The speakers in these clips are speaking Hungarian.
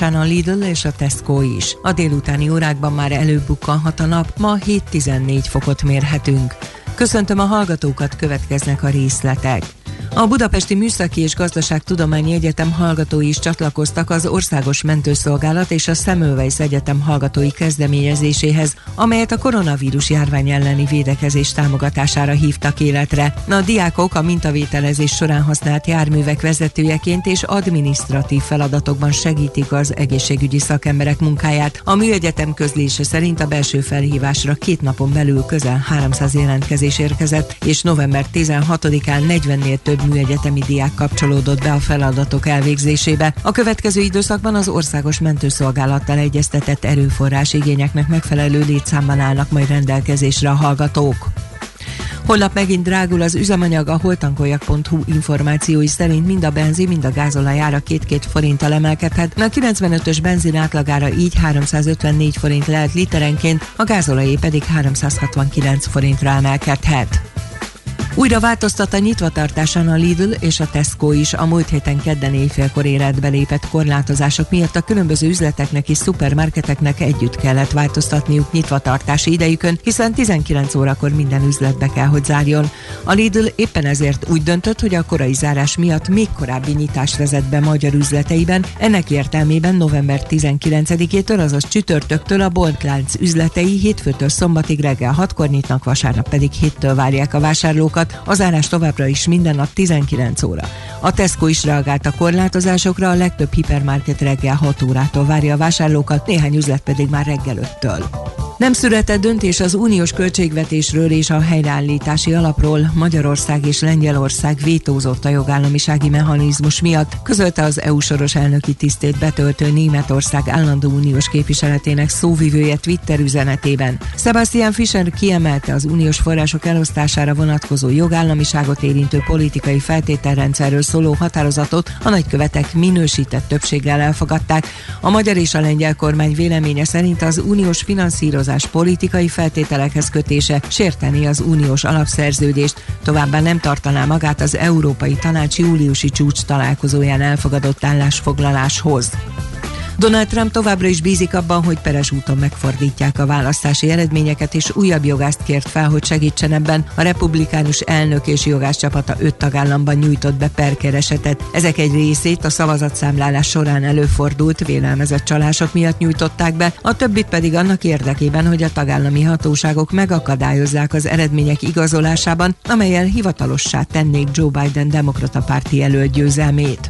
nyitvattartásán a Lidl és a Tesco is. A délutáni órákban már előbukkanhat a nap, ma 7-14 fokot mérhetünk. Köszöntöm a hallgatókat, következnek a részletek. A Budapesti Műszaki és Gazdaságtudományi Egyetem hallgatói is csatlakoztak az Országos Mentőszolgálat és a Semmelweis Egyetem hallgatói kezdeményezéséhez, amelyet a koronavírus járvány elleni védekezés támogatására hívtak életre. A diákok a mintavételezés során használt járművek vezetőjeként és adminisztratív feladatokban segítik az egészségügyi szakemberek munkáját. A műegyetem közlése szerint a belső felhívásra két napon belül közel 300 jelentkezés érkezett, és november 16-án 40-nél több több műegyetemi diák kapcsolódott be a feladatok elvégzésébe. A következő időszakban az országos mentőszolgálattal egyeztetett erőforrás igényeknek megfelelő létszámban állnak majd rendelkezésre a hallgatók. Holnap megint drágul az üzemanyag, a holtankoljak.hu információi szerint mind a benzin, mind a gázolaj ára 2-2 forinttal emelkedhet. A 95-ös benzin átlagára így 354 forint lehet literenként, a gázolajé pedig 369 forintra emelkedhet. Újra változtat a nyitvatartásán a Lidl és a Tesco is. A múlt héten kedden éjfélkor életbe lépett korlátozások miatt a különböző üzleteknek és szupermarketeknek együtt kellett változtatniuk nyitvatartási idejükön, hiszen 19 órakor minden üzletbe kell, hogy zárjon. A Lidl éppen ezért úgy döntött, hogy a korai zárás miatt még korábbi nyitást vezet be magyar üzleteiben. Ennek értelmében november 19-től, azaz csütörtöktől a boltlánc üzletei hétfőtől szombatig reggel 6-kor nyitnak, vasárnap pedig 7-től várják a vásárlókat az árás továbbra is minden nap 19 óra. A Tesco is reagált a korlátozásokra, a legtöbb hipermarket reggel 6 órától várja a vásárlókat, néhány üzlet pedig már reggel 5-től. Nem született döntés az uniós költségvetésről és a helyreállítási alapról. Magyarország és Lengyelország vétózott a jogállamisági mechanizmus miatt, közölte az EU soros elnöki tisztét betöltő Németország állandó uniós képviseletének szóvivője Twitter üzenetében. Sebastian Fischer kiemelte az uniós források elosztására vonatkozó jogállamiságot érintő politikai feltételrendszerről szóló határozatot a nagykövetek minősített többséggel elfogadták. A magyar és a lengyel kormány véleménye szerint az uniós finanszírozás szavazás politikai feltételekhez kötése sérteni az uniós alapszerződést, továbbá nem tartaná magát az Európai Tanács júliusi csúcs találkozóján elfogadott állásfoglaláshoz. Donald Trump továbbra is bízik abban, hogy peres úton megfordítják a választási eredményeket, és újabb jogást kért fel, hogy segítsen ebben. A republikánus elnök és jogász csapata öt tagállamban nyújtott be perkeresetet. Ezek egy részét a szavazatszámlálás során előfordult vélelmezett csalások miatt nyújtották be, a többit pedig annak érdekében, hogy a tagállami hatóságok megakadályozzák az eredmények igazolásában, amelyel hivatalossá tennék Joe Biden demokrata párti jelölt győzelmét.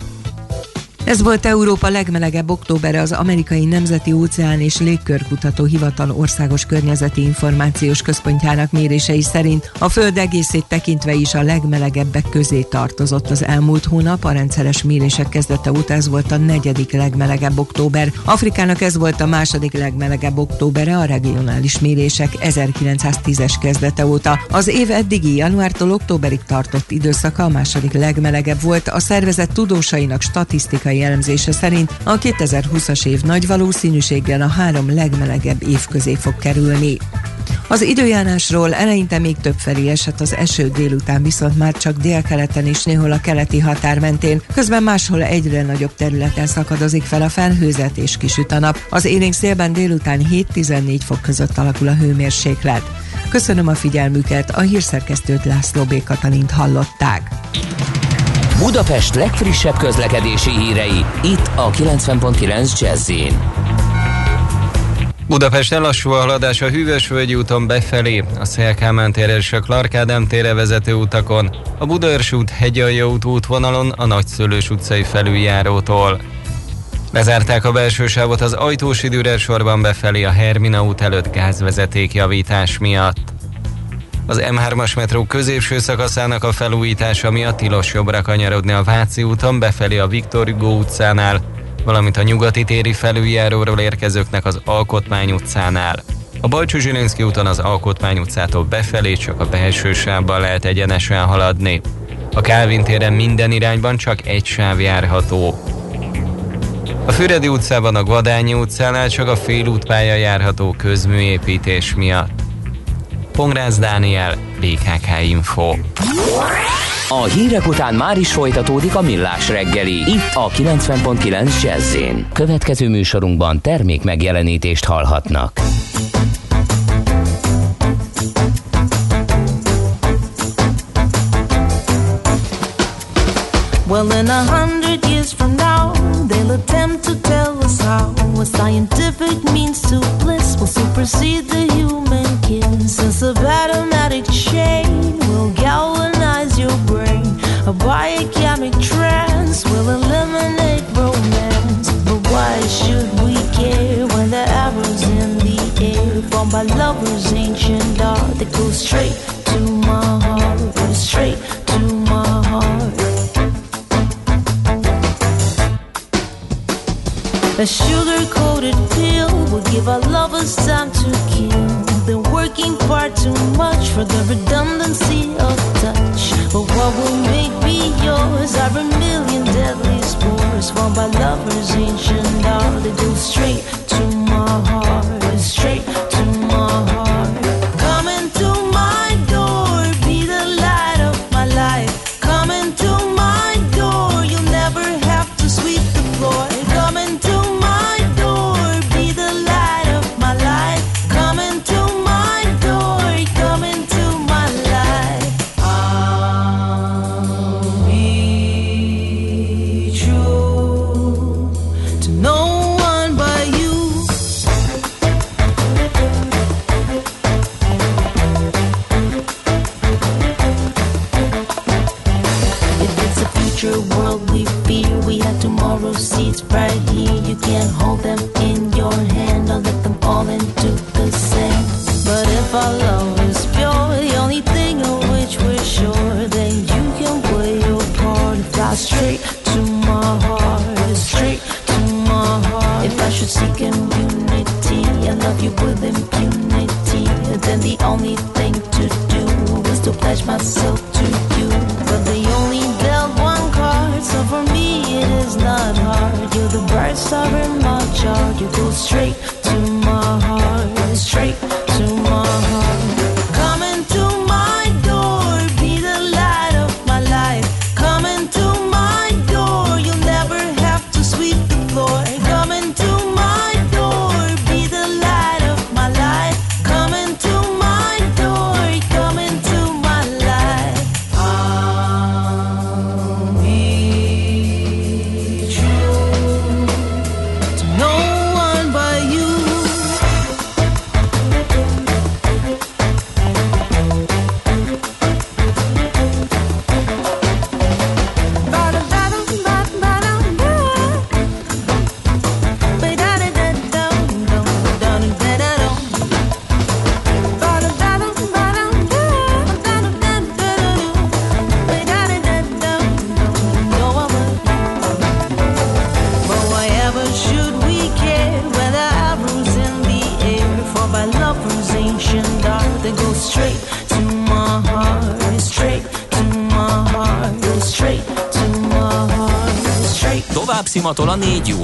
Ez volt Európa legmelegebb októbere az amerikai Nemzeti Óceán és Légkörkutató Hivatal Országos Környezeti Információs Központjának mérései szerint a Föld egészét tekintve is a legmelegebbek közé tartozott az elmúlt hónap. A rendszeres mérések kezdete óta ez volt a negyedik legmelegebb október. Afrikának ez volt a második legmelegebb októbere a regionális mérések 1910-es kezdete óta. Az év eddigi januártól októberig tartott időszaka a második legmelegebb volt. A szervezet tudósainak statisztikai elemzése szerint a 2020-as év nagy valószínűséggel a három legmelegebb év közé fog kerülni. Az időjárásról eleinte még több felé esett az eső délután, viszont már csak délkeleten és néhol a keleti határ mentén, közben máshol egyre nagyobb területen szakadozik fel a felhőzet és kisüt a nap. Az élénk szélben délután 7-14 fok között alakul a hőmérséklet. Köszönöm a figyelmüket, a hírszerkesztőt László B. Katalint hallották. Budapest legfrissebb közlekedési hírei, itt a 90.9 jazz Budapest elassú a haladás a Hűvösvölgyi úton befelé, a Szélkámán tér és a Clark Ádám tére vezető utakon, a Budaörs út Hegyalja út útvonalon a Nagyszülős utcai felüljárótól. Bezárták a belső sávot az ajtós időre sorban befelé a Hermina út előtt gázvezeték javítás miatt. Az M3-as metró középső szakaszának a felújítása miatt tilos jobbra kanyarodni a Váci úton befelé a Viktor Hugo utcánál, valamint a nyugati téri felüljáróról érkezőknek az Alkotmány utcánál. A Balcsú Zsilinszki úton az Alkotmány utcától befelé csak a belső sávban lehet egyenesen haladni. A Kálvin téren minden irányban csak egy sáv járható. A Füredi utcában a Guadányi utcánál csak a félútpálya járható közműépítés miatt. Pongrász Dániel, BKK Info. A hírek után már is folytatódik a millás reggeli. Itt a 90.9 jazz Következő műsorunkban termék megjelenítést hallhatnak. Well, in a hundred years from now, they'll attempt to tell us how a scientific means to bliss will supersede the human kiss. Since a automatic chain will galvanize your brain, a biochemic trance will eliminate romance. But why should we care when the arrows in the air formed by lovers' ancient art that goes straight to my heart, straight to my heart? A sugar coated pill will give our lovers time to kill. Working far too much for the redundancy of touch. But what will make me yours are a million deadly spores formed by lovers' ancient art. Go straight to my heart, straight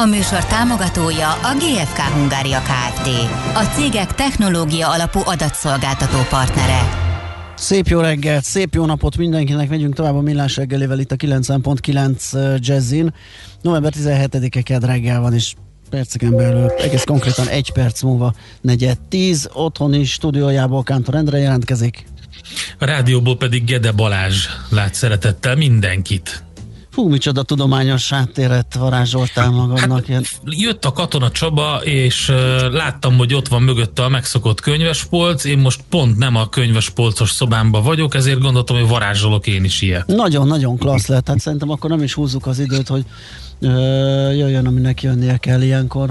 A műsor támogatója a GFK Hungária Kft. A cégek technológia alapú adatszolgáltató partnere. Szép jó reggelt, szép jó napot mindenkinek, megyünk tovább a millás reggelével itt a 90.9 Jazzin. November 17-e kedd reggel van, és perceken belül, egész konkrétan egy perc múlva, negyed tíz, otthoni stúdiójából Kántor Endre jelentkezik. A rádióból pedig Gede Balázs lát szeretettel mindenkit. Fú, micsoda tudományos háttéret varázsoltál magadnak. Hát, jött a Katona Csaba, és láttam, hogy ott van mögötte a megszokott könyvespolc. Én most pont nem a könyvespolcos szobámban vagyok, ezért gondoltam, hogy varázsolok én is ilyet. Nagyon-nagyon klassz lett, hát szerintem akkor nem is húzzuk az időt, hogy ö, jöjjön, aminek jönnie kell ilyenkor.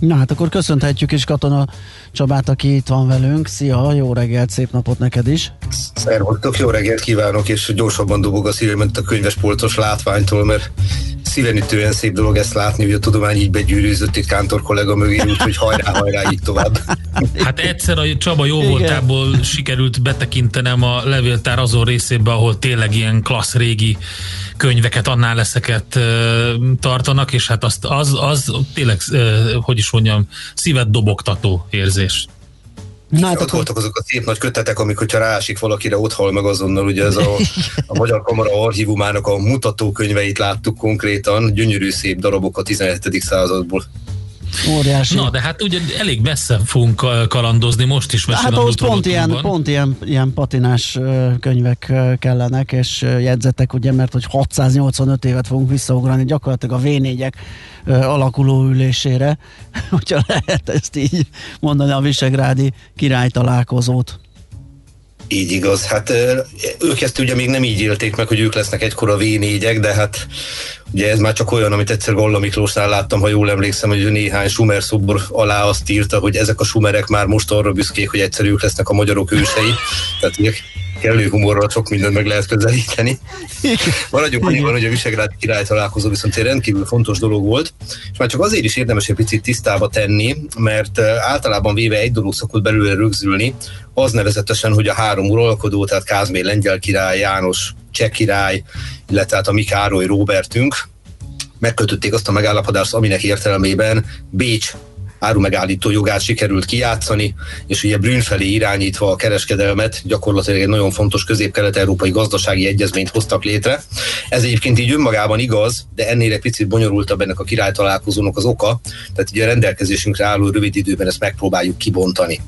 Na hát akkor köszönhetjük is Katona Csabát, aki itt van velünk. Szia, jó reggelt, szép napot neked is. Szervusztok, jó reggelt kívánok, és gyorsabban dobog a szívem, mint a könyvespoltos látványtól, mert szívenütően szép dolog ezt látni, hogy a tudomány így begyűrűzött itt Kántor kollega mögé, úgyhogy hajrá, hajrá, így tovább. Hát egyszer a Csaba jó voltából sikerült betekintenem a levéltár azon részébe, ahol tényleg ilyen klassz régi könyveket, annál leszeket tartanak, és hát azt, az, az tényleg, hogy is mondjam, szívet dobogtató érzés. Na, hát akkor... voltak azok a szép nagy kötetek, amik, hogyha rásik valakire, ott hal meg azonnal, ugye ez a, a Magyar Kamara archívumának a mutatókönyveit láttuk konkrétan, gyönyörű szép darabok a 17. századból. Óriási. Na, de hát ugye elég messze fogunk kalandozni most is. Hát ahhoz pont, ilyen, pont ilyen, ilyen patinás könyvek kellenek, és jegyzetek, ugye, mert hogy 685 évet fogunk visszaugrani gyakorlatilag a V4-ek alakuló ülésére, hogyha lehet ezt így mondani a Visegrádi király találkozót. Így igaz. Hát ők ezt ugye még nem így élték meg, hogy ők lesznek egykor a v de hát ugye ez már csak olyan, amit egyszer Golla Miklósnál láttam, ha jól emlékszem, hogy néhány sumer szobor alá azt írta, hogy ezek a sumerek már most arra büszkék, hogy egyszer ők lesznek a magyarok ősei. Tehát kellő humorral sok mindent meg lehet közelíteni. Maradjunk annyiban, hogy a Visegrád király találkozó viszont egy rendkívül fontos dolog volt, és már csak azért is érdemes egy picit tisztába tenni, mert általában véve egy dolog szokott belőle rögzülni, az nevezetesen, hogy a három uralkodó, tehát Kázmér lengyel király, János cseh király, illetve hát a mi Károly Róbertünk, megkötötték azt a megállapodást, aminek értelmében Bécs árumegállító jogát sikerült kijátszani, és ugye Brünn felé irányítva a kereskedelmet gyakorlatilag egy nagyon fontos közép-kelet-európai gazdasági egyezményt hoztak létre. Ez egyébként így önmagában igaz, de ennél egy picit bonyolultabb ennek a király találkozónak az oka, tehát ugye a rendelkezésünkre álló rövid időben ezt megpróbáljuk kibontani.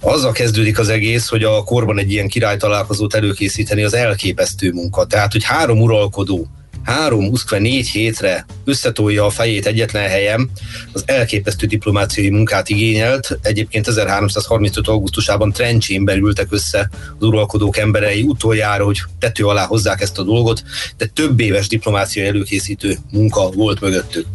Azzal kezdődik az egész, hogy a korban egy ilyen király találkozót előkészíteni az elképesztő munka. Tehát, hogy három uralkodó három, uszkve négy hétre összetolja a fejét egyetlen helyem, az elképesztő diplomáciai munkát igényelt. Egyébként 1335. augusztusában Trencsénben berültek össze az uralkodók emberei utoljára, hogy tető alá hozzák ezt a dolgot, de több éves diplomáciai előkészítő munka volt mögöttük.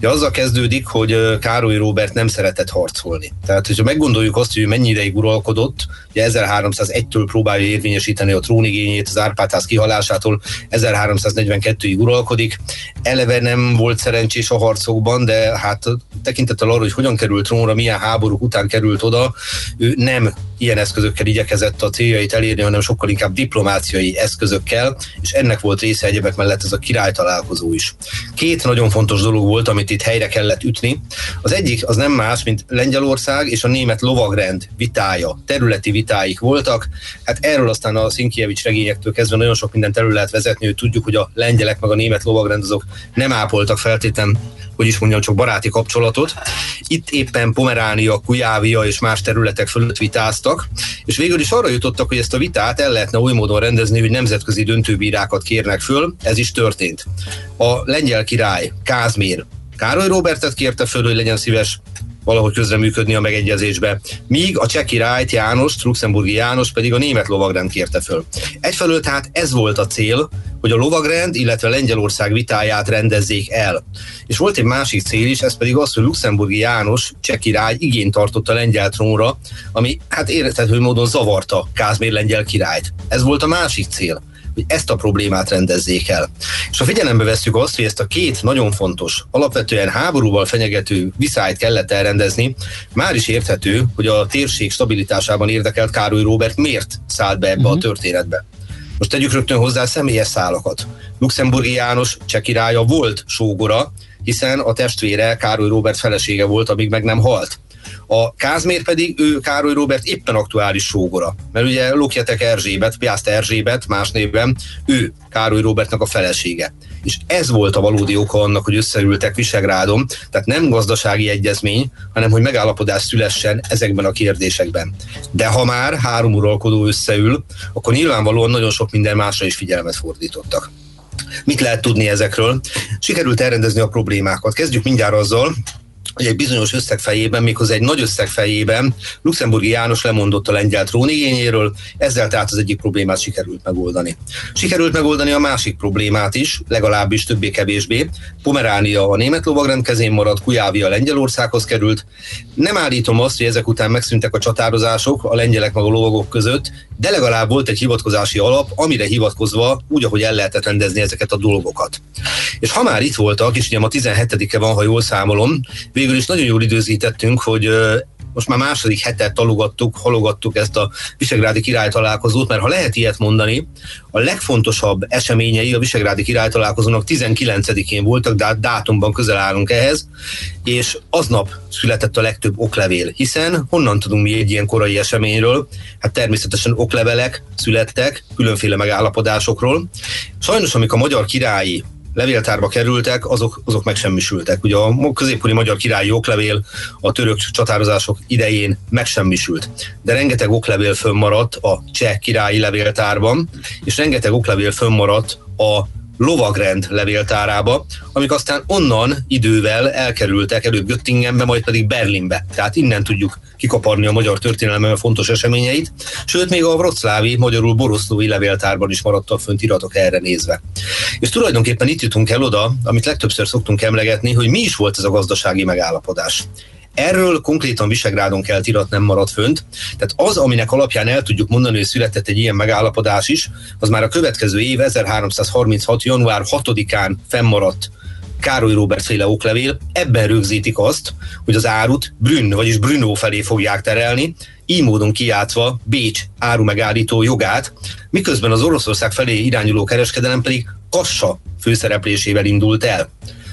De azzal kezdődik, hogy Károly Róbert nem szeretett harcolni. Tehát, hogyha meggondoljuk azt, hogy mennyi ideig uralkodott, ugye 1301-től próbálja érvényesíteni a trónigényét az Árpádház kihalásától 1342 évig uralkodik. Eleve nem volt szerencsés a harcokban, de hát tekintettel arra, hogy hogyan került trónra, milyen háborúk után került oda, ő nem ilyen eszközökkel igyekezett a céljait elérni, hanem sokkal inkább diplomáciai eszközökkel, és ennek volt része egyebek mellett ez a király találkozó is. Két nagyon fontos dolog volt, amit itt helyre kellett ütni. Az egyik az nem más, mint Lengyelország és a német lovagrend vitája, területi vitáik voltak. Hát erről aztán a Szinkievics regényektől kezdve nagyon sok mindent elő lehet vezetni, hogy tudjuk, hogy a lengyelek meg a német lovagrend azok nem ápoltak feltétlen hogy is mondjam, csak baráti kapcsolatot. Itt éppen Pomeránia, Kujávia és más területek fölött vitáztak, és végül is arra jutottak, hogy ezt a vitát el lehetne oly módon rendezni, hogy nemzetközi döntőbírákat kérnek föl, ez is történt. A lengyel király, Kázmér, Károly Robertet kérte föl, hogy legyen szíves valahogy közreműködni a megegyezésbe. Míg a cseh királyt János, luxemburgi János pedig a német lovagrend kérte föl. Egyfelől tehát ez volt a cél, hogy a lovagrend, illetve Lengyelország vitáját rendezzék el. És volt egy másik cél is, ez pedig az, hogy luxemburgi János, cseh király igényt tartott a lengyel trónra, ami hát értető módon zavarta Kázmér lengyel királyt. Ez volt a másik cél hogy ezt a problémát rendezzék el. És ha figyelembe veszük azt, hogy ezt a két nagyon fontos, alapvetően háborúval fenyegető viszályt kellett elrendezni, már is érthető, hogy a térség stabilitásában érdekelt Károly Róbert miért szállt be ebbe uh-huh. a mhm. történetbe. Most tegyük rögtön hozzá személyes szálakat. Luxemburgi János cseh királya volt sógora, hiszen a testvére Károly Róbert felesége volt, amíg meg nem halt. A Kázmér pedig ő Károly Robert éppen aktuális sógora. Mert ugye Lokjetek Erzsébet, Piászt Erzsébet más névben, ő Károly Robertnak a felesége. és ez volt a valódi oka annak, hogy összeültek Visegrádon, tehát nem gazdasági egyezmény, hanem hogy megállapodás szülessen ezekben a kérdésekben. De ha már három uralkodó összeül, akkor nyilvánvalóan nagyon sok minden másra is figyelmet fordítottak. Mit lehet tudni ezekről? Sikerült elrendezni a problémákat. Kezdjük mindjárt azzal, hogy egy bizonyos összeg fejében, méghozzá egy nagy összeg fejében Luxemburgi János lemondott a lengyel trónigényéről, ezzel tehát az egyik problémát sikerült megoldani. Sikerült megoldani a másik problémát is, legalábbis többé-kevésbé. Pomeránia a német lovagrend kezén maradt, Kujávia Lengyelországhoz került. Nem állítom azt, hogy ezek után megszűntek a csatározások a lengyelek meg a lovagok között, de legalább volt egy hivatkozási alap, amire hivatkozva úgy, ahogy el lehetett rendezni ezeket a dolgokat. És ha már itt voltak, és ugye ma 17-e van, ha jól számolom, végül is nagyon jól időzítettünk, hogy most már második hetet talogattuk, halogattuk ezt a Visegrádi király találkozót, mert ha lehet ilyet mondani, a legfontosabb eseményei a Visegrádi király találkozónak 19-én voltak, de dátumban közel állunk ehhez, és aznap született a legtöbb oklevél, hiszen honnan tudunk mi egy ilyen korai eseményről? Hát természetesen oklevelek születtek, különféle megállapodásokról. Sajnos, amik a magyar királyi levéltárba kerültek, azok, azok megsemmisültek. Ugye a középkori magyar királyi oklevél a török csatározások idején megsemmisült. De rengeteg oklevél fönnmaradt a cseh királyi levéltárban, és rengeteg oklevél fönnmaradt a lovagrend levéltárába, amik aztán onnan idővel elkerültek előbb Göttingenbe, majd pedig Berlinbe. Tehát innen tudjuk kikaparni a magyar történelemben fontos eseményeit, sőt még a vroclávi, magyarul boroszlói levéltárban is maradtak fönt iratok erre nézve. És tulajdonképpen itt jutunk el oda, amit legtöbbször szoktunk emlegetni, hogy mi is volt ez a gazdasági megállapodás. Erről konkrétan Visegrádon kelt irat nem maradt fönt, tehát az, aminek alapján el tudjuk mondani, hogy született egy ilyen megállapodás is, az már a következő év 1336. január 6-án fennmaradt Károly Róbert féle oklevél, ebben rögzítik azt, hogy az árut Brünn, vagyis Brünnó felé fogják terelni, így módon kiátva Bécs áru megállító jogát, miközben az Oroszország felé irányuló kereskedelem pedig Kassa főszereplésével indult el.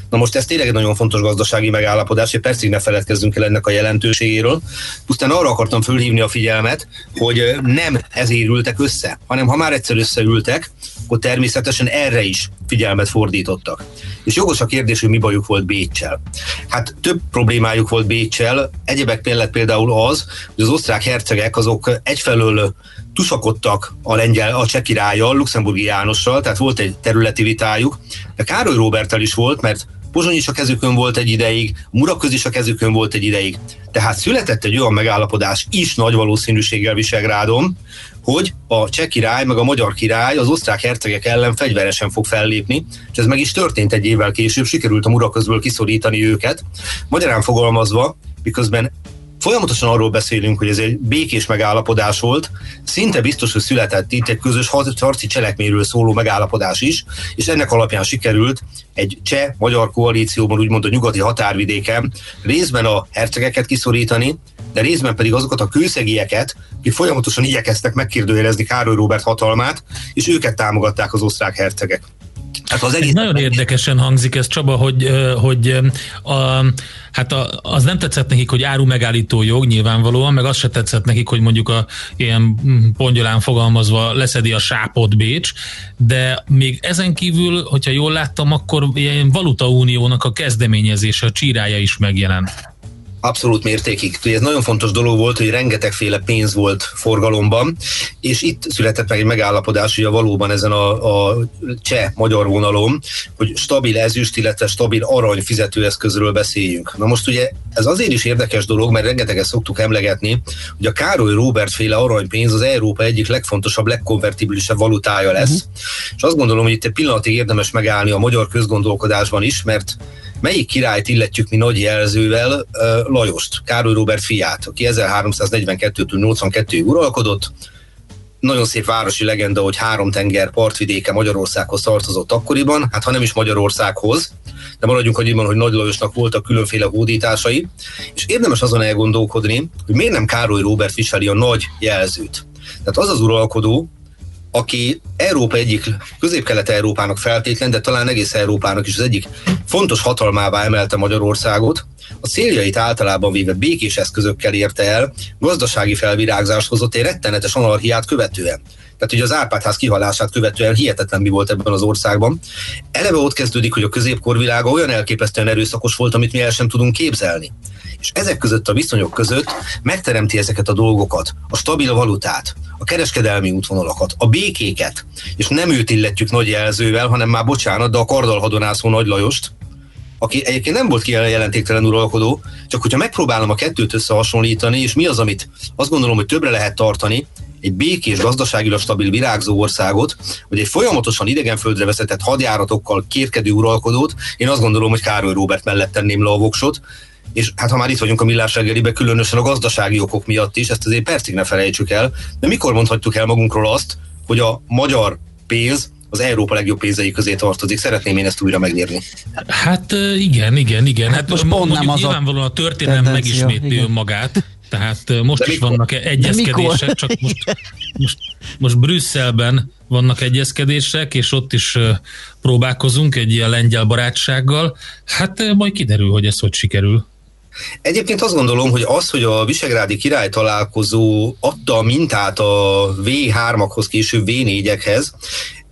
Na most ez tényleg egy nagyon fontos gazdasági megállapodás, hogy percig ne feledkezzünk el ennek a jelentőségéről. Pusztán arra akartam fölhívni a figyelmet, hogy nem ezért ültek össze, hanem ha már egyszer összeültek, akkor természetesen erre is figyelmet fordítottak. És jogos a kérdés, hogy mi bajuk volt Bécsel. Hát több problémájuk volt Bécsel, egyebek mellett például az, hogy az osztrák hercegek azok egyfelől tusakodtak a lengyel, a cseh királlyal, Luxemburgi Jánossal, tehát volt egy területi vitájuk, de Károly Robertel is volt, mert Pozsony is a kezükön volt egy ideig, Muraköz is a kezükön volt egy ideig. Tehát született egy olyan megállapodás is nagy valószínűséggel Visegrádon, hogy a cseh király meg a magyar király az osztrák hercegek ellen fegyveresen fog fellépni, és ez meg is történt egy évvel később, sikerült a Muraközből kiszorítani őket. Magyarán fogalmazva, miközben Folyamatosan arról beszélünk, hogy ez egy békés megállapodás volt, szinte biztos, hogy született itt egy közös harci cselekményről szóló megállapodás is, és ennek alapján sikerült egy cseh-magyar koalícióban, úgymond a nyugati határvidéken részben a hercegeket kiszorítani, de részben pedig azokat a kőszegieket, akik folyamatosan igyekeztek megkérdőjelezni Károly Róbert hatalmát, és őket támogatták az osztrák hercegek. Hát az egész... Nagyon érdekesen hangzik ez, Csaba, hogy, hogy a, hát a, az nem tetszett nekik, hogy áru megállító jog nyilvánvalóan, meg az se tetszett nekik, hogy mondjuk a ilyen pongyolán fogalmazva leszedi a sápot Bécs, de még ezen kívül, hogyha jól láttam, akkor ilyen valutauniónak a kezdeményezése, a csírája is megjelent. Abszolút mértékig. Ugye ez nagyon fontos dolog volt, hogy rengetegféle pénz volt forgalomban, és itt született meg egy megállapodás, hogy a valóban ezen a, a cseh-magyar vonalon, hogy stabil ezüst, illetve stabil arany fizetőeszközről beszéljünk. Na most ugye ez azért is érdekes dolog, mert rengeteget szoktuk emlegetni, hogy a Károly Robert féle aranypénz az Európa egyik legfontosabb, legkonvertibilisebb valutája lesz. Uh-huh. És azt gondolom, hogy itt egy pillanatig érdemes megállni a magyar közgondolkodásban is, mert Melyik királyt illetjük mi nagy jelzővel? Lajost, Károly Robert fiát, aki 1342-től 82-ig uralkodott, nagyon szép városi legenda, hogy három tenger partvidéke Magyarországhoz tartozott akkoriban, hát ha nem is Magyarországhoz, de maradjunk annyiban, hogy Nagy Lajosnak voltak különféle hódításai, és érdemes azon elgondolkodni, hogy miért nem Károly Robert viseli a nagy jelzőt. Tehát az az uralkodó, aki Európa egyik, közép-kelet-európának feltétlen, de talán egész Európának is az egyik fontos hatalmává emelte Magyarországot, a céljait általában véve békés eszközökkel érte el, gazdasági felvirágzást hozott egy rettenetes anarchiát követően. Tehát ugye az Árpádház kihalását követően hihetetlen mi volt ebben az országban. Eleve ott kezdődik, hogy a középkorvilága olyan elképesztően erőszakos volt, amit mi el sem tudunk képzelni. És ezek között a viszonyok között megteremti ezeket a dolgokat, a stabil valutát, a kereskedelmi útvonalakat, a békéket, és nem őt illetjük nagy jelzővel, hanem már bocsánat, de a kardalhadonászó Nagy Lajost, aki egyébként nem volt jelentéktelen uralkodó, csak hogyha megpróbálom a kettőt összehasonlítani, és mi az, amit azt gondolom, hogy többre lehet tartani, egy békés, gazdaságilag stabil virágzó országot, vagy egy folyamatosan idegenföldre vezetett hadjáratokkal kérkedő uralkodót, én azt gondolom, hogy Károly Róbert mellett tenném le a voksot, és hát ha már itt vagyunk a millás reggelibe, különösen a gazdasági okok miatt is, ezt azért percig ne felejtsük el, de mikor mondhatjuk el magunkról azt, hogy a magyar pénz az Európa legjobb pénzei közé tartozik. Szeretném én ezt újra megnyerni. Hát igen, igen, igen. Hát most pont nem az nyilvánvalóan a történelem megismétli önmagát. Tehát most De is mikor? vannak egyezkedések, csak most, most, most Brüsszelben vannak egyezkedések, és ott is próbálkozunk egy ilyen lengyel barátsággal. Hát majd kiderül, hogy ez hogy sikerül. Egyébként azt gondolom, hogy az, hogy a Visegrádi király találkozó adta a mintát a V3-akhoz, később V4-ekhez,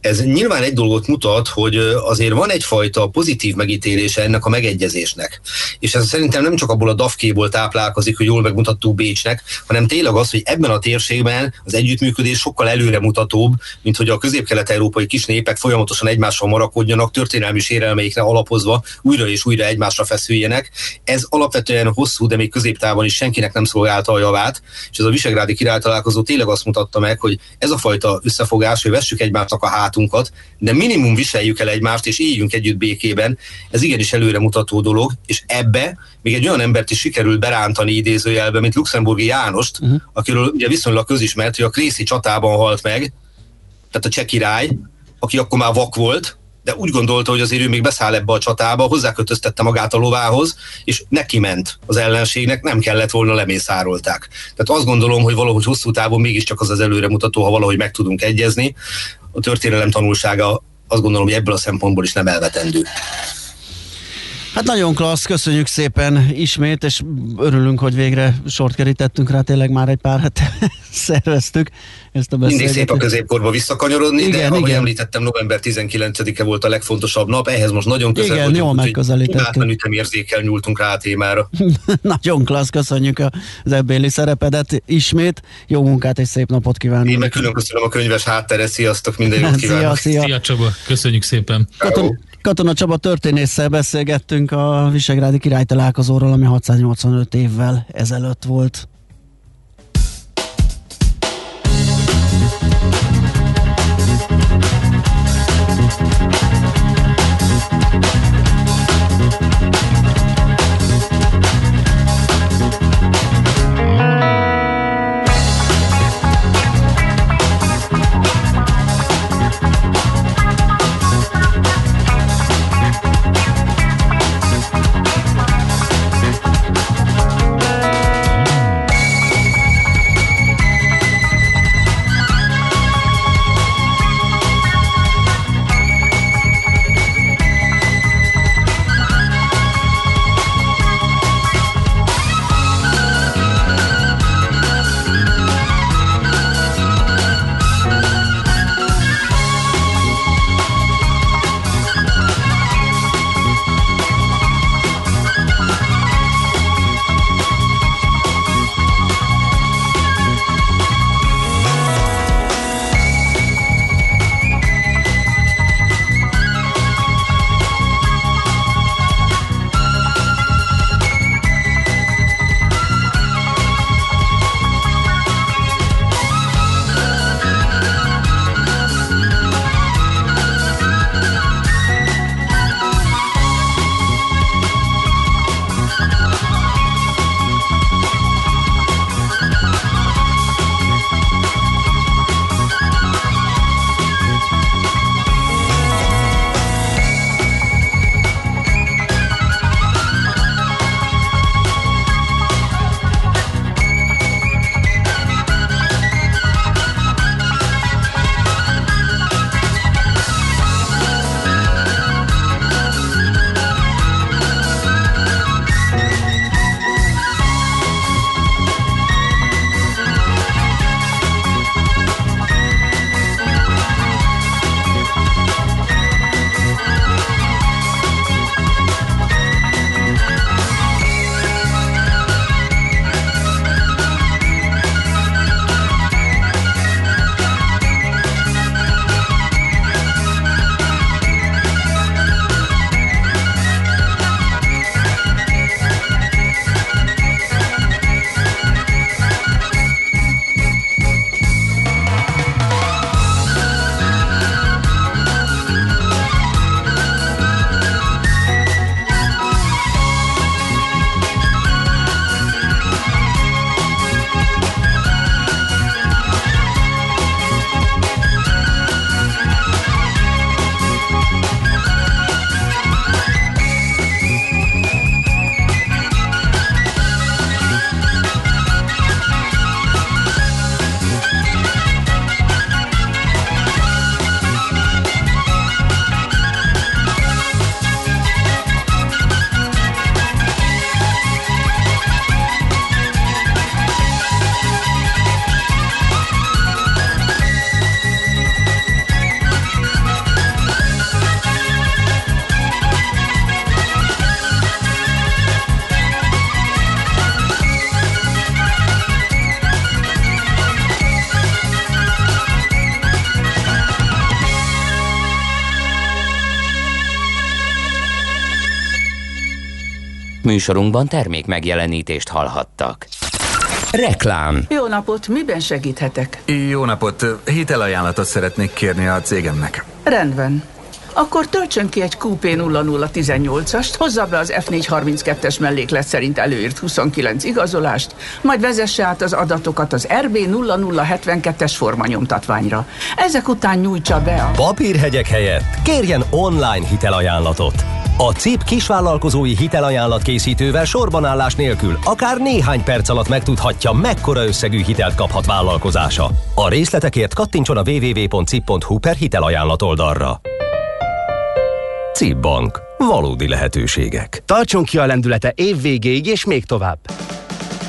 ez nyilván egy dolgot mutat, hogy azért van egyfajta pozitív megítélése ennek a megegyezésnek. És ez szerintem nem csak abból a dafkéból táplálkozik, hogy jól megmutattuk Bécsnek, hanem tényleg az, hogy ebben a térségben az együttműködés sokkal előremutatóbb, mint hogy a közép-kelet-európai kis népek folyamatosan egymással marakodjanak, történelmi sérelmeikre alapozva újra és újra egymásra feszüljenek. Ez alapvetően hosszú, de még középtávon is senkinek nem szolgálta a javát, és ez a Visegrádi király találkozó tényleg azt mutatta meg, hogy ez a fajta összefogás, hogy vessük egymásnak a hát hátunkat, de minimum viseljük el egymást, és éljünk együtt békében. Ez igenis előremutató dolog, és ebbe még egy olyan embert is sikerült berántani idézőjelbe, mint Luxemburgi Jánost, uh-huh. akiről ugye viszonylag közismert, hogy a Krészi csatában halt meg, tehát a cseh király, aki akkor már vak volt, de úgy gondolta, hogy azért ő még beszáll ebbe a csatába, hozzákötöztette magát a lovához, és neki ment az ellenségnek, nem kellett volna lemészárolták. Tehát azt gondolom, hogy valahogy hosszú távon mégiscsak az az előremutató, ha valahogy meg tudunk egyezni a történelem tanulsága azt gondolom, hogy ebből a szempontból is nem elvetendő. Hát nagyon klassz, köszönjük szépen ismét, és örülünk, hogy végre sort kerítettünk rá, tényleg már egy pár hete szerveztük ezt a Mindig szép a középkorba visszakanyarodni, igen, de ahogy igen. említettem, november 19-e volt a legfontosabb nap, ehhez most nagyon közel igen, vagyunk, jól megközelítettünk. ütemérzékkel nyúltunk rá a témára. nagyon klassz, köszönjük az ebbéli szerepedet ismét, jó munkát és szép napot kívánunk. Én meg külön köszönöm a könyves háttere, sziasztok, minden jót kívánok. Szia, szia. szia Csaba, köszönjük szépen. Katon, Katona Csaba történésszel beszélgettünk a Visegrádi király találkozóról, ami 685 évvel ezelőtt volt. Műsorunkban termék megjelenítést hallhattak. Reklám. Jó napot, miben segíthetek? Jó napot, hitelajánlatot szeretnék kérni a cégemnek. Rendben. Akkor töltsön ki egy QP0018-ast, hozza be az F432-es melléklet szerint előírt 29 igazolást, majd vezesse át az adatokat az RB0072-es formanyomtatványra. Ezek után nyújtsa be a... Papírhegyek helyett kérjen online hitelajánlatot. A CIP kisvállalkozói hitelajánlat készítővel sorbanállás nélkül akár néhány perc alatt megtudhatja, mekkora összegű hitelt kaphat vállalkozása. A részletekért kattintson a www.cip.hu per hitelajánlat oldalra. CIP Bank. Valódi lehetőségek. Tartson ki a lendülete év végéig és még tovább.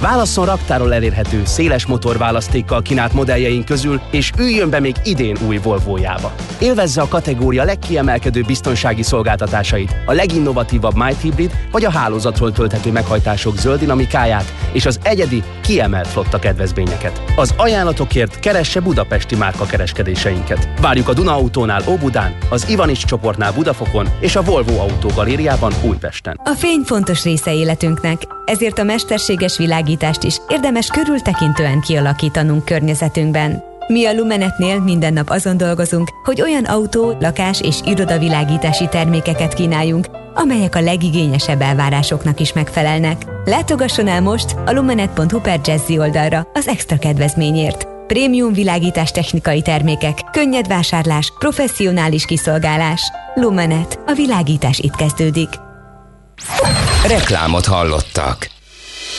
Válasszon raktáról elérhető, széles motorválasztékkal kínált modelljeink közül, és üljön be még idén új Volvo-jába. Élvezze a kategória legkiemelkedő biztonsági szolgáltatásait, a leginnovatívabb Might Hybrid vagy a hálózatról tölthető meghajtások zöld dinamikáját és az egyedi, kiemelt flotta kedvezményeket. Az ajánlatokért keresse budapesti márka kereskedéseinket. Várjuk a Duna Autónál Óbudán, az Ivanics csoportnál Budafokon és a Volvo Autó Galériában Újpesten. A fény fontos része életünknek, ezért a mesterséges világítást is érdemes körültekintően kialakítanunk környezetünkben. Mi a Lumenetnél minden nap azon dolgozunk, hogy olyan autó, lakás és irodavilágítási termékeket kínáljunk, amelyek a legigényesebb elvárásoknak is megfelelnek. Látogasson el most a lumenet.hu per Jazzy oldalra az extra kedvezményért. Prémium világítás technikai termékek, könnyed vásárlás, professzionális kiszolgálás. Lumenet. A világítás itt kezdődik. Reklámot hallottak.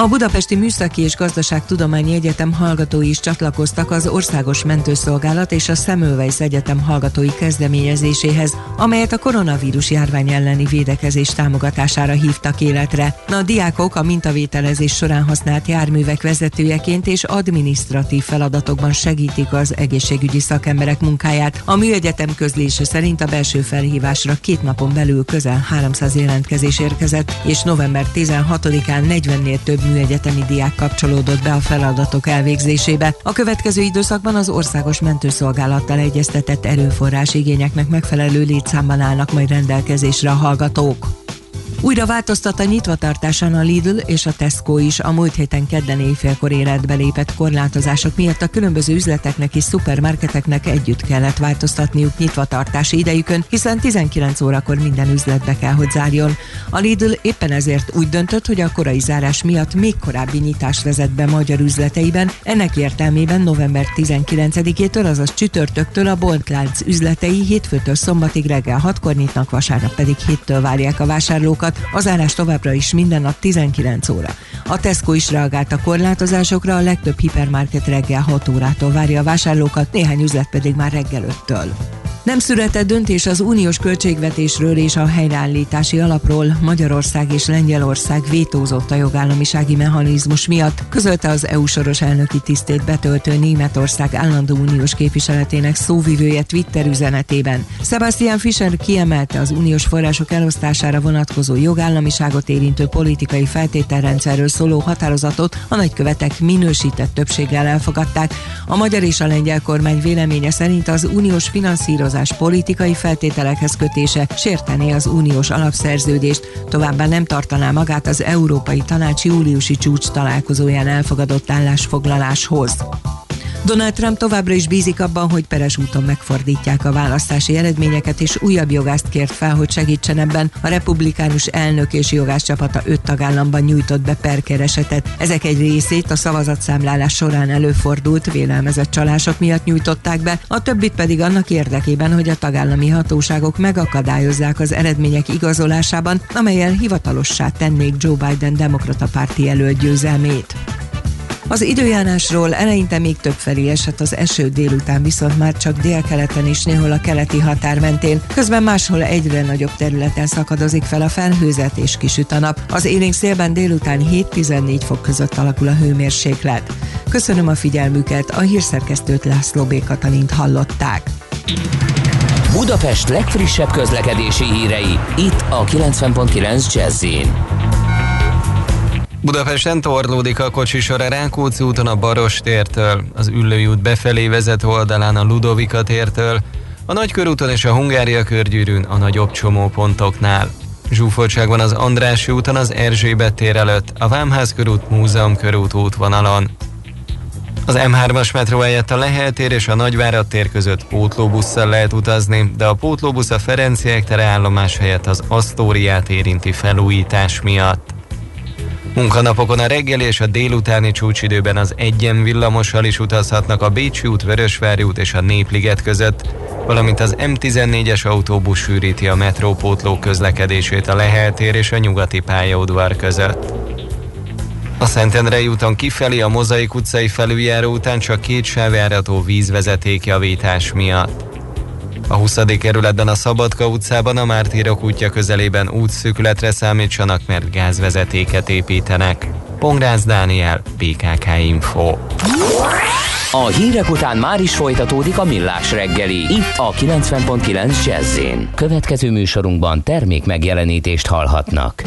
A Budapesti Műszaki és Gazdaságtudományi Egyetem hallgatói is csatlakoztak az Országos Mentőszolgálat és a Semmelweis Egyetem hallgatói kezdeményezéséhez, amelyet a koronavírus járvány elleni védekezés támogatására hívtak életre. A diákok a mintavételezés során használt járművek vezetőjeként és adminisztratív feladatokban segítik az egészségügyi szakemberek munkáját. A műegyetem közlése szerint a belső felhívásra két napon belül közel 300 jelentkezés érkezett, és november 16-án 40-nél több műegyetemi diák kapcsolódott be a feladatok elvégzésébe. A következő időszakban az országos mentőszolgálattal egyeztetett erőforrás igényeknek megfelelő létszámban állnak majd rendelkezésre a hallgatók. Újra változtat a nyitvatartásán a Lidl és a Tesco is. A múlt héten kedden éjfélkor életbe lépett korlátozások miatt a különböző üzleteknek és szupermarketeknek együtt kellett változtatniuk nyitvatartási idejükön, hiszen 19 órakor minden üzletbe kell, hogy zárjon. A Lidl éppen ezért úgy döntött, hogy a korai zárás miatt még korábbi nyitást vezet be magyar üzleteiben. Ennek értelmében november 19-től, azaz csütörtöktől a boltlánc üzletei hétfőtől szombatig reggel 6-kor nyitnak, vasárnap pedig 7-től várják a vásárlókat az árás továbbra is minden nap 19 óra. A Tesco is reagált a korlátozásokra, a legtöbb hipermarket reggel 6 órától várja a vásárlókat, néhány üzlet pedig már reggel 5-től. Nem született döntés az uniós költségvetésről és a helyreállítási alapról. Magyarország és Lengyelország vétózott a jogállamisági mechanizmus miatt, közölte az EU soros elnöki tisztét betöltő Németország állandó uniós képviseletének szóvivője Twitter üzenetében. Sebastian Fischer kiemelte az uniós források elosztására vonatkozó jogállamiságot érintő politikai feltételrendszerről szóló határozatot a nagykövetek minősített többséggel elfogadták. A magyar és a lengyel kormány véleménye szerint az uniós finanszírozás politikai feltételekhez kötése sértené az uniós alapszerződést, továbbá nem tartaná magát az Európai Tanács júliusi csúcs találkozóján elfogadott állásfoglaláshoz. Donald Trump továbbra is bízik abban, hogy peres úton megfordítják a választási eredményeket, és újabb jogászt kért fel, hogy segítsen ebben. A republikánus elnök és jogász csapata öt tagállamban nyújtott be perkeresetet. Ezek egy részét a szavazatszámlálás során előfordult vélelmezett csalások miatt nyújtották be, a többit pedig annak érdekében, hogy a tagállami hatóságok megakadályozzák az eredmények igazolásában, amelyel hivatalossá tennék Joe Biden demokrata párti jelölt győzelmét. Az időjárásról eleinte még több felé esett az eső délután, viszont már csak délkeleten is néhol a keleti határ mentén. Közben máshol egyre nagyobb területen szakadozik fel a felhőzet és kisüt a nap. Az élénk szélben délután 7-14 fok között alakul a hőmérséklet. Köszönöm a figyelmüket, a hírszerkesztőt László B. Katalint hallották. Budapest legfrissebb közlekedési hírei, itt a 90.9 jazz Budapesten torlódik a kocsisor a Rákóczi úton a Baros tértől, az Üllői út befelé vezető oldalán a Ludovika tértől, a Nagykörúton és a Hungária körgyűrűn a nagyobb csomópontoknál. Zsúfoltság van az Andrássy úton az Erzsébet tér előtt, a Vámház körút Múzeum körút útvonalon. Az M3-as metró helyett a Lehel tér és a Nagyvárad tér között pótlóbusszal lehet utazni, de a pótlóbusz a Ferenciek tere állomás helyett az Asztóriát érinti felújítás miatt. Munkanapokon a reggeli és a délutáni csúcsidőben az egyen villamossal is utazhatnak a Bécsi út, Vörösvári út és a Népliget között, valamint az M14-es autóbusz sűríti a metrópótló közlekedését a Lehel tér és a nyugati pályaudvar között. A Szentendrei úton kifelé a Mozaik utcai felüljáró után csak két sávjárató vízvezeték javítás miatt. A 20. kerületben a Szabadka utcában a Mártírok útja közelében útszűkületre számítsanak, mert gázvezetéket építenek. Pongrász Dániel, PKK Info. A hírek után már is folytatódik a millás reggeli, itt a 90.9 jazz Következő műsorunkban termék megjelenítést hallhatnak.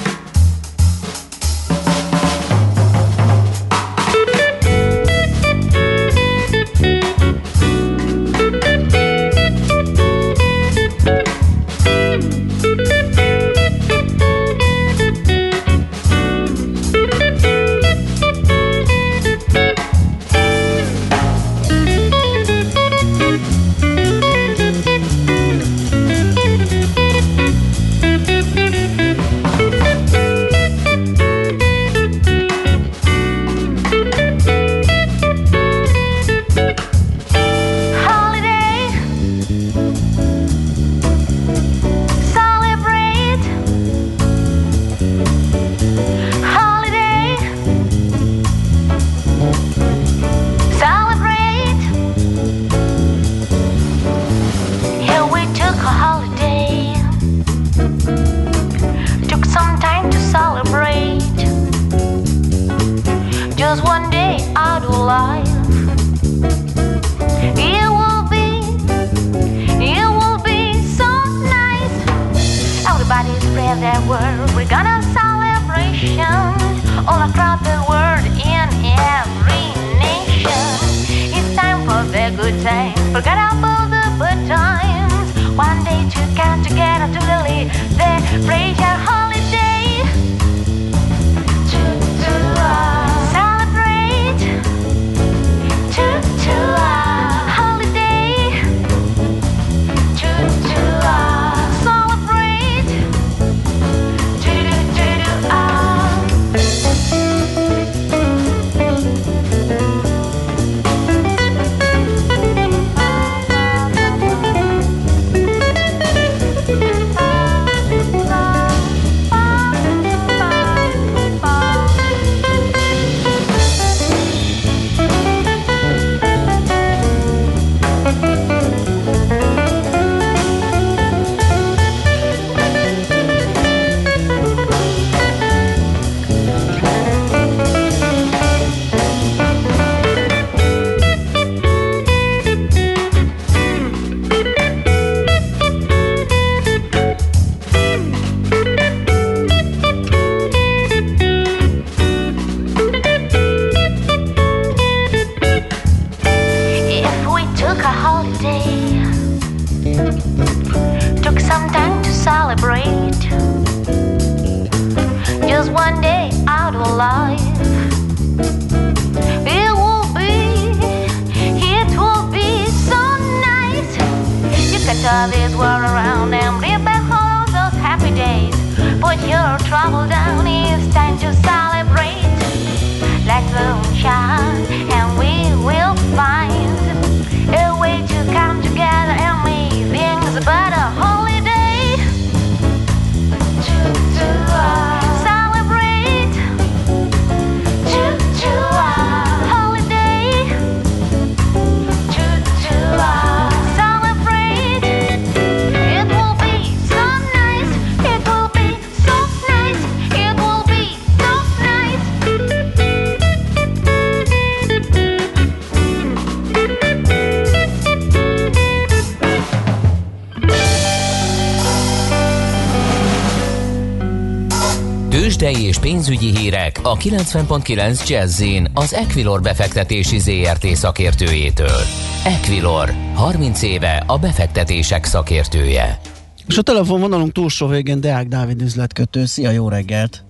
Tőzsdei és pénzügyi hírek a 90.9 jazz az Equilor befektetési ZRT szakértőjétől. Equilor, 30 éve a befektetések szakértője. És a telefonvonalunk túlsó végén Deák Dávid üzletkötő. Szia, jó reggelt!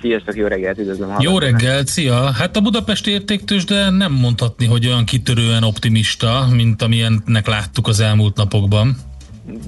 Sziasztok, jó reggelt, üdvözlöm! Jó reggelt, szia! Hát a budapesti értéktős, de nem mondhatni, hogy olyan kitörően optimista, mint amilyennek láttuk az elmúlt napokban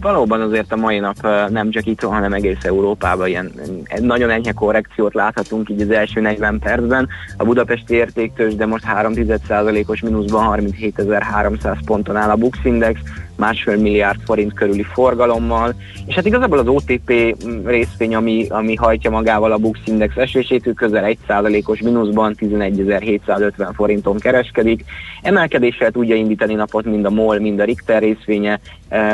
valóban azért a mai nap nem csak itt, hanem egész Európában ilyen nagyon enyhe korrekciót láthatunk így az első 40 percben. A budapesti értéktős, de most 3,1%-os mínuszban 37.300 ponton áll a Bux Index, másfél milliárd forint körüli forgalommal, és hát igazából az OTP részvény, ami, ami hajtja magával a Bux Index esését, ő közel 1%-os mínuszban 11.750 forinton kereskedik. Emelkedéssel tudja indítani napot mind a MOL, mind a Richter részvénye,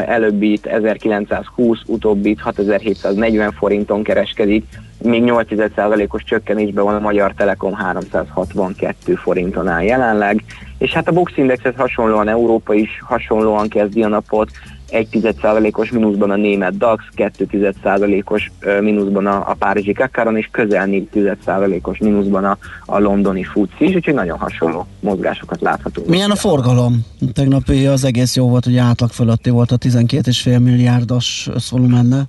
előbbit 1920, utóbbit 6740 forinton kereskedik, még 8%-os csökkenésben van a Magyar Telekom 362 forinton áll jelenleg, és hát a Bux Indexet hasonlóan Európa is hasonlóan kezdi a napot, 1,1%-os mínuszban a német DAX, 2,1%-os mínuszban a, a párizsi Kakaron, és közel 4,1%-os mínuszban a, a londoni FUCI is, úgyhogy nagyon hasonló mozgásokat láthatunk. Milyen a forgalom? Tegnapi az egész jó volt, ugye átlag fölötti volt a 12,5 milliárdos összvolumennel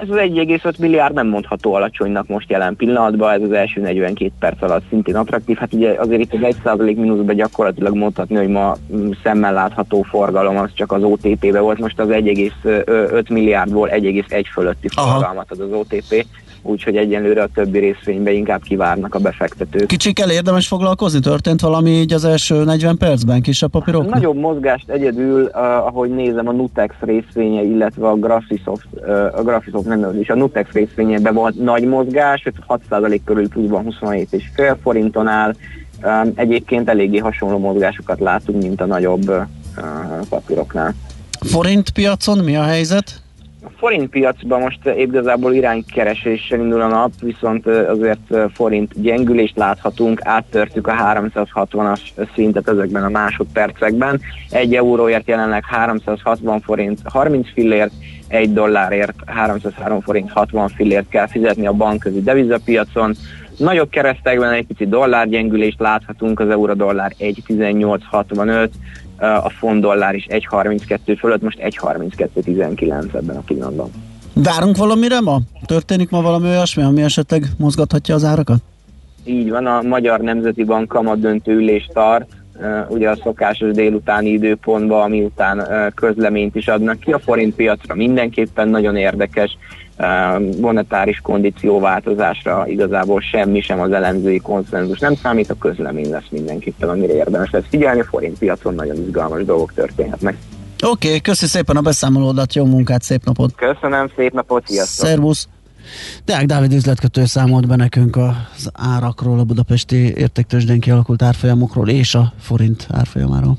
ez az 1,5 milliárd nem mondható alacsonynak most jelen pillanatban, ez az első 42 perc alatt szintén attraktív. Hát ugye azért itt az 1% mínuszban gyakorlatilag mondhatni, hogy ma mm, szemmel látható forgalom az csak az OTP-be volt, most az 1,5 milliárdból 1,1 fölötti forgalmat ad az OTP úgyhogy egyenlőre a többi részvénybe inkább kivárnak a befektetők. Kicsikkel érdemes foglalkozni? Történt valami így az első 40 percben, kisebb papírok? Nagyobb mozgást egyedül, uh, ahogy nézem, a Nutex részvénye, illetve a Graphisoft, uh, a Graphisoft nem is, a Nutex részvényében volt nagy mozgás, 6% körül pluszban 27,5 forinton áll, um, egyébként eléggé hasonló mozgásokat látunk, mint a nagyobb uh, papíroknál. Forint piacon mi a helyzet? A forint piacban most igazából iránykereséssel indul a nap, viszont azért forint gyengülést láthatunk, áttörtük a 360-as szintet ezekben a másodpercekben. Egy euróért jelenleg 360 forint 30 fillért, egy dollárért 303 forint 60 fillért kell fizetni a bankközi devizapiacon. Nagyobb keresztekben egy pici dollárgyengülést láthatunk, az euró-dollár 1,1865, a font dollár is 1,32 fölött, most 1,32,19 ebben a pillanatban. Várunk valamire ma? Történik ma valami olyasmi, ami esetleg mozgathatja az árakat? Így van, a Magyar Nemzeti Bank kamat döntő ülés tart, ugye a szokásos délutáni időpontban, ami után közleményt is adnak ki a forint piacra, mindenképpen nagyon érdekes monetáris kondícióváltozásra igazából semmi sem az elemzői konszenzus nem számít, a közlemény lesz mindenképpen, amire érdemes lesz figyelni, a forint piacon nagyon izgalmas dolgok történhetnek. Oké, okay, köszi szépen a beszámolódat, jó munkát, szép napot! Köszönöm, szép napot, sziasztok! Szervusz! Deák Dávid üzletkötő számolt be nekünk az árakról, a budapesti értéktősdén kialakult árfolyamokról és a forint árfolyamáról.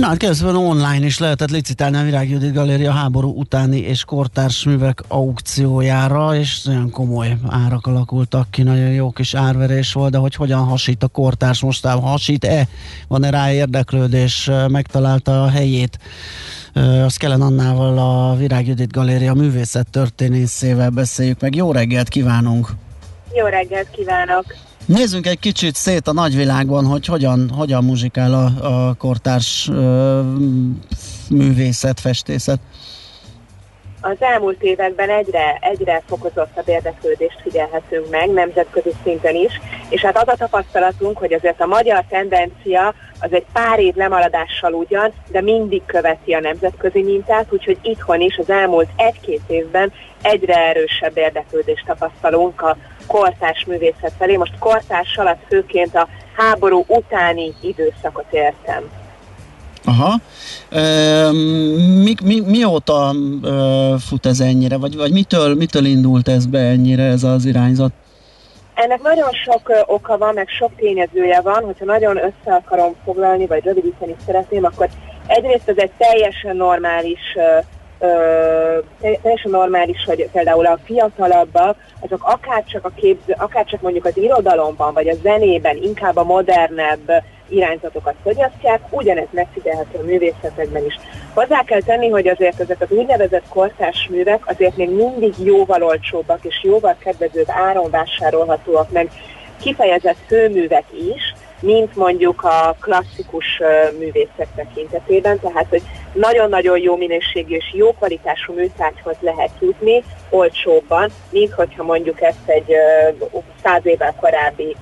Na, hát kérdezően online is lehetett licitálni a Virág Judit Galéria háború utáni és kortárs művek aukciójára, és olyan komoly árak alakultak ki, nagyon jó kis árverés volt, de hogy hogyan hasít a kortárs mostában, hasít-e, van-e rá érdeklődés, megtalálta a helyét, azt Kellen Annával, a Virág Judit Galéria művészet történészével beszéljük meg. Jó reggelt kívánunk! Jó reggelt kívánok! Nézzünk egy kicsit szét a nagyvilágban, hogy hogyan, hogyan muzsikál a, a kortárs ö, művészet, festészet. Az elmúlt években egyre, egyre fokozottabb érdeklődést figyelhetünk meg, nemzetközi szinten is, és hát az a tapasztalatunk, hogy azért a magyar tendencia az egy pár év lemaradással ugyan, de mindig követi a nemzetközi mintát, úgyhogy itthon is az elmúlt egy-két évben egyre erősebb érdeklődést tapasztalunk a kortárs művészet felé. Most kortárs alatt főként a háború utáni időszakot értem. Aha. E, mi, mi, mióta e, fut ez ennyire, vagy, vagy mitől, mitől indult ez be ennyire ez az irányzat? Ennek nagyon sok oka van, meg sok tényezője van, hogyha nagyon össze akarom foglalni, vagy rövidíteni szeretném, akkor egyrészt ez egy teljesen normális teljesen normális, hogy például a fiatalabbak, azok akár csak a képző, akár csak mondjuk az irodalomban, vagy a zenében inkább a modernebb irányzatokat fogyasztják, ugyanez megfigyelhető a művészetekben is. Hozzá kell tenni, hogy azért ezek az úgynevezett kortárs művek azért még mindig jóval olcsóbbak és jóval kedvezőbb áron vásárolhatóak meg kifejezett főművek is, mint mondjuk a klasszikus művészek tekintetében, tehát hogy nagyon-nagyon jó minőségű és jó kvalitású műtárgyhoz lehet jutni olcsóbban, mint hogyha mondjuk ezt egy száz évvel korábbi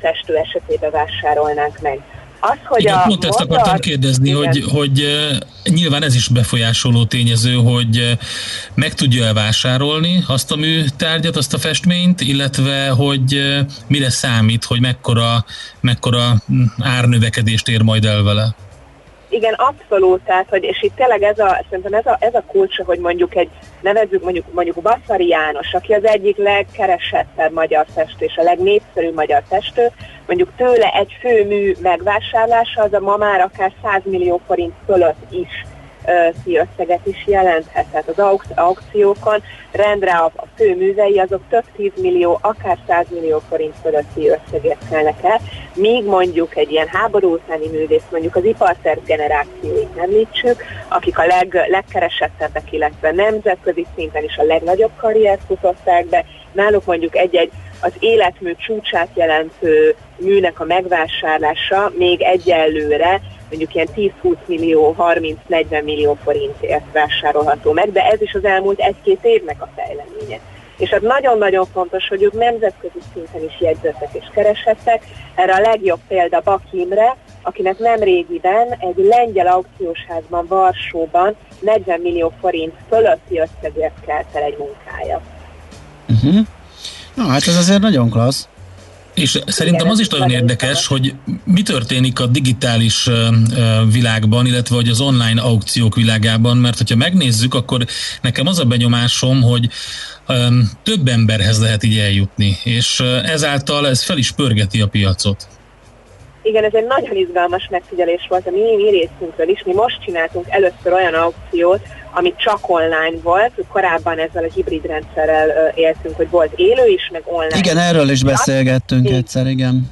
festő esetében vásárolnánk meg. Az, hogy Igen, a pont ezt akartam kérdezni, igen. hogy, hogy nyilván ez is befolyásoló tényező, hogy meg tudja elvásárolni azt a műtárgyat, azt a festményt, illetve hogy mire számít, hogy mekkora, mekkora árnövekedést ér majd el vele. Igen, abszolút, tehát, hogy, és itt tényleg ez a, szerintem ez a, ez a kulcsa, hogy mondjuk egy, nevezzük mondjuk, mondjuk Vasszari János, aki az egyik legkeresettebb magyar festő, és a legnépszerűbb magyar festő, mondjuk tőle egy főmű megvásárlása, az a ma már akár 100 millió forint fölött is összeget is jelenthet. Tehát az aukciókon rendre a, a fő művei azok több 10 millió, akár 100 millió forint fölötti összeget kelnek el, míg mondjuk egy ilyen háború utáni művész, mondjuk az iparterv generációit említsük, akik a leg, legkeresettebbek, illetve nemzetközi szinten is a legnagyobb karriert futották be, náluk mondjuk egy-egy az életmű csúcsát jelentő műnek a megvásárlása még egyelőre mondjuk ilyen 10-20 millió, 30-40 millió forintért vásárolható meg, de ez is az elmúlt egy-két évnek a fejleménye. És az nagyon-nagyon fontos, hogy ők nemzetközi szinten is jegyzetek és keresettek. Erre a legjobb példa Bakimre, akinek nem régiben egy lengyel aukciósházban Varsóban 40 millió forint fölötti összegért kelt el egy munkája. Uh-huh. Na, hát ez azért nagyon klassz. És szerintem az is nagyon érdekes, hogy mi történik a digitális világban, illetve hogy az online aukciók világában, mert hogyha megnézzük, akkor nekem az a benyomásom, hogy több emberhez lehet így eljutni, és ezáltal ez fel is pörgeti a piacot. Igen, ez egy nagyon izgalmas megfigyelés volt a mi, mi részünkről is. Mi most csináltunk először olyan aukciót, ami csak online volt. Korábban ezzel a hibrid rendszerrel éltünk, hogy volt élő is, meg online. Igen, erről is beszélgettünk igen. egyszer, igen.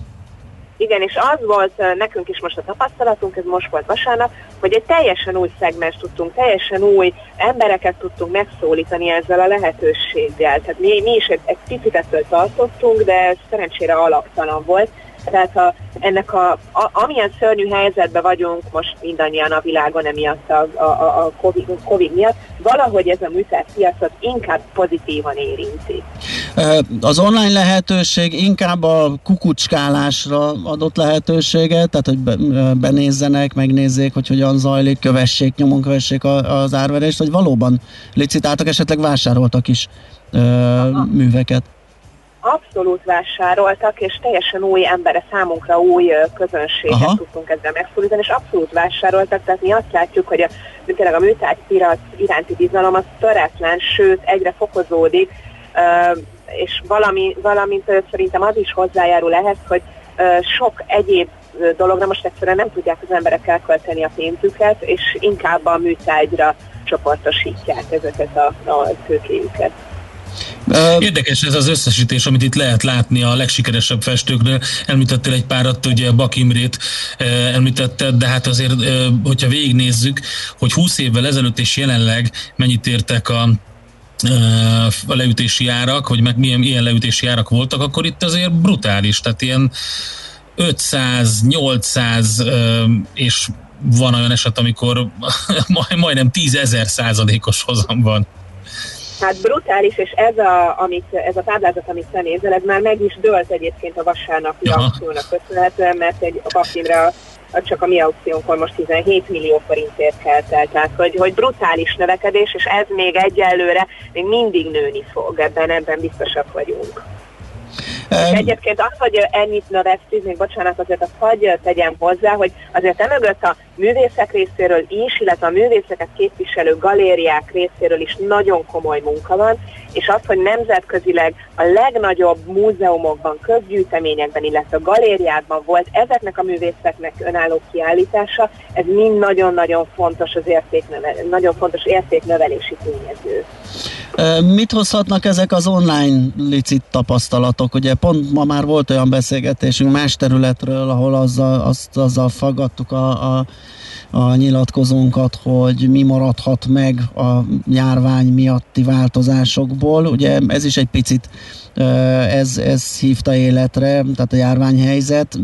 Igen, és az volt nekünk is most a tapasztalatunk, ez most volt vasárnap, hogy egy teljesen új szegmens tudtunk, teljesen új embereket tudtunk megszólítani ezzel a lehetőséggel. Tehát mi, mi is egy, egy picit ettől tartottunk, de szerencsére alaptalan volt, tehát a, ennek a, a, amilyen szörnyű helyzetben vagyunk most mindannyian a világon emiatt a, a, a COVID, COVID miatt, valahogy ez a műszerpiacot inkább pozitívan érinti. Az online lehetőség inkább a kukucskálásra adott lehetőséget, tehát hogy benézzenek, megnézzék, hogy hogyan zajlik, kövessék, nyomon kövessék az árverést, vagy valóban licitáltak, esetleg vásároltak is műveket abszolút vásároltak, és teljesen új embere, számunkra új közönséget Aha. tudtunk ezzel megszólítani, és abszolút vásároltak, tehát mi azt látjuk, hogy a, tényleg a műtárgypiac iránti bizalom az töretlen, sőt egyre fokozódik, és valami, valamint szerintem az is hozzájárul ehhez, hogy sok egyéb dologra most egyszerűen nem tudják az emberek elkölteni a pénzüket, és inkább a műtárgyra csoportosítják ezeket a, a tőkéjüket. Érdekes ez az összesítés, amit itt lehet látni a legsikeresebb festőkről. Említettél egy párat, ugye Bak Imrét említetted, de hát azért, hogyha végignézzük, hogy 20 évvel ezelőtt és jelenleg mennyit értek a a leütési árak, hogy meg milyen ilyen leütési árak voltak, akkor itt azért brutális, tehát ilyen 500, 800 és van olyan eset, amikor majdnem 10 ezer százalékos hozam van. Hát brutális, és ez a, amit, ez a táblázat, amit te nézel, ez már meg is dölt egyébként a vasárnapi Aha. akciónak köszönhetően, mert egy a csak a mi aukciónkon most 17 millió forintért kelt el. Tehát, hogy, hogy brutális növekedés, és ez még egyelőre még mindig nőni fog, ebben, ebben biztosak vagyunk. Um, egyébként az, hogy ennyit növekszik, még bocsánat, azért azt hagyj tegyem hozzá, hogy azért emögött a művészek részéről is, illetve a művészeket képviselő galériák részéről is nagyon komoly munka van, és az, hogy nemzetközileg a legnagyobb múzeumokban, közgyűjteményekben, illetve galériákban volt ezeknek a művészeknek önálló kiállítása, ez mind nagyon-nagyon fontos az értéknövel, nagyon fontos értéknövelési tényező. Mit hozhatnak ezek az online licit tapasztalatok? Ugye pont ma már volt olyan beszélgetésünk más területről, ahol azzal, azt, azzal faggattuk a, a a nyilatkozónkat, hogy mi maradhat meg a járvány miatti változásokból. Ugye ez is egy picit ez, ez hívta életre, tehát a járványhelyzet.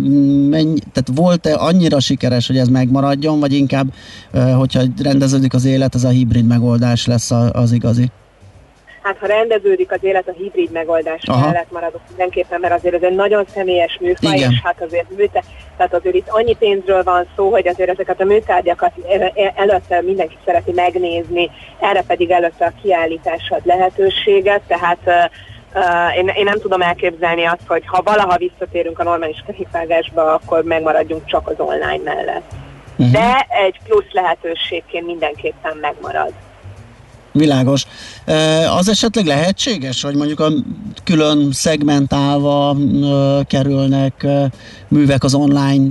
Mennyi, tehát volt-e annyira sikeres, hogy ez megmaradjon, vagy inkább, hogyha rendeződik az élet, ez a hibrid megoldás lesz az igazi? Hát ha rendeződik az élet, a hibrid megoldás Aha. mellett maradok mindenképpen, mert azért ez egy nagyon személyes műfaj, Igen. és hát azért műte, tehát azért itt annyi pénzről van szó, hogy azért ezeket a műtárgyakat előtte mindenki szereti megnézni, erre pedig előtte a kiállítás ad lehetőséget, tehát Uh, én, én nem tudom elképzelni azt, hogy ha valaha visszatérünk a normális könyvvágásba, akkor megmaradjunk csak az online mellett. Uh-huh. De egy plusz lehetőségként mindenképpen megmarad. Világos. Az esetleg lehetséges, hogy mondjuk a külön szegmentálva kerülnek művek az online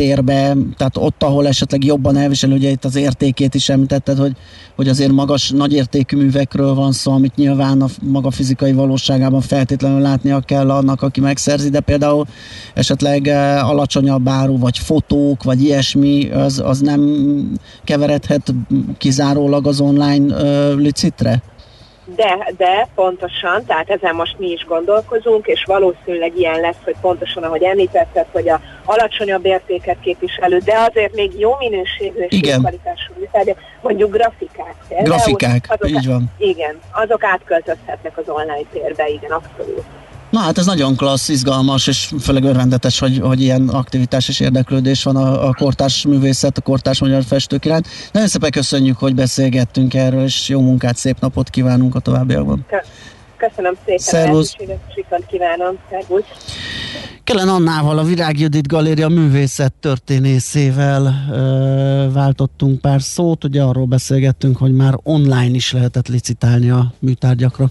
térbe, tehát ott, ahol esetleg jobban elvisel, ugye itt az értékét is említetted, hogy, hogy azért magas, nagy értékű művekről van szó, amit nyilván a maga fizikai valóságában feltétlenül látnia kell annak, aki megszerzi, de például esetleg alacsonyabb áru, vagy fotók, vagy ilyesmi, az, az nem keveredhet kizárólag az online uh, licitre? De, de pontosan, tehát ezen most mi is gondolkozunk, és valószínűleg ilyen lesz, hogy pontosan, ahogy említetted, hogy a alacsonyabb értéket képviselő, de azért még jó minőségű és jó kvalitású mondjuk grafikák. Grafikák, azok, így van. Igen, azok átköltözhetnek az online térbe, igen, abszolút. Na hát ez nagyon klassz, izgalmas, és főleg örvendetes, hogy, hogy ilyen aktivitás és érdeklődés van a, a kortárs művészet, a kortárs magyar festők iránt. Nagyon szépen köszönjük, hogy beszélgettünk erről, és jó munkát, szép napot kívánunk a továbbiakban. Köszönöm szépen, Szervusz. kívánom, szervusz. Kellen Annával, a Virág Judit Galéria művészet történészével ö, váltottunk pár szót, ugye arról beszélgettünk, hogy már online is lehetett licitálni a műtárgyakra.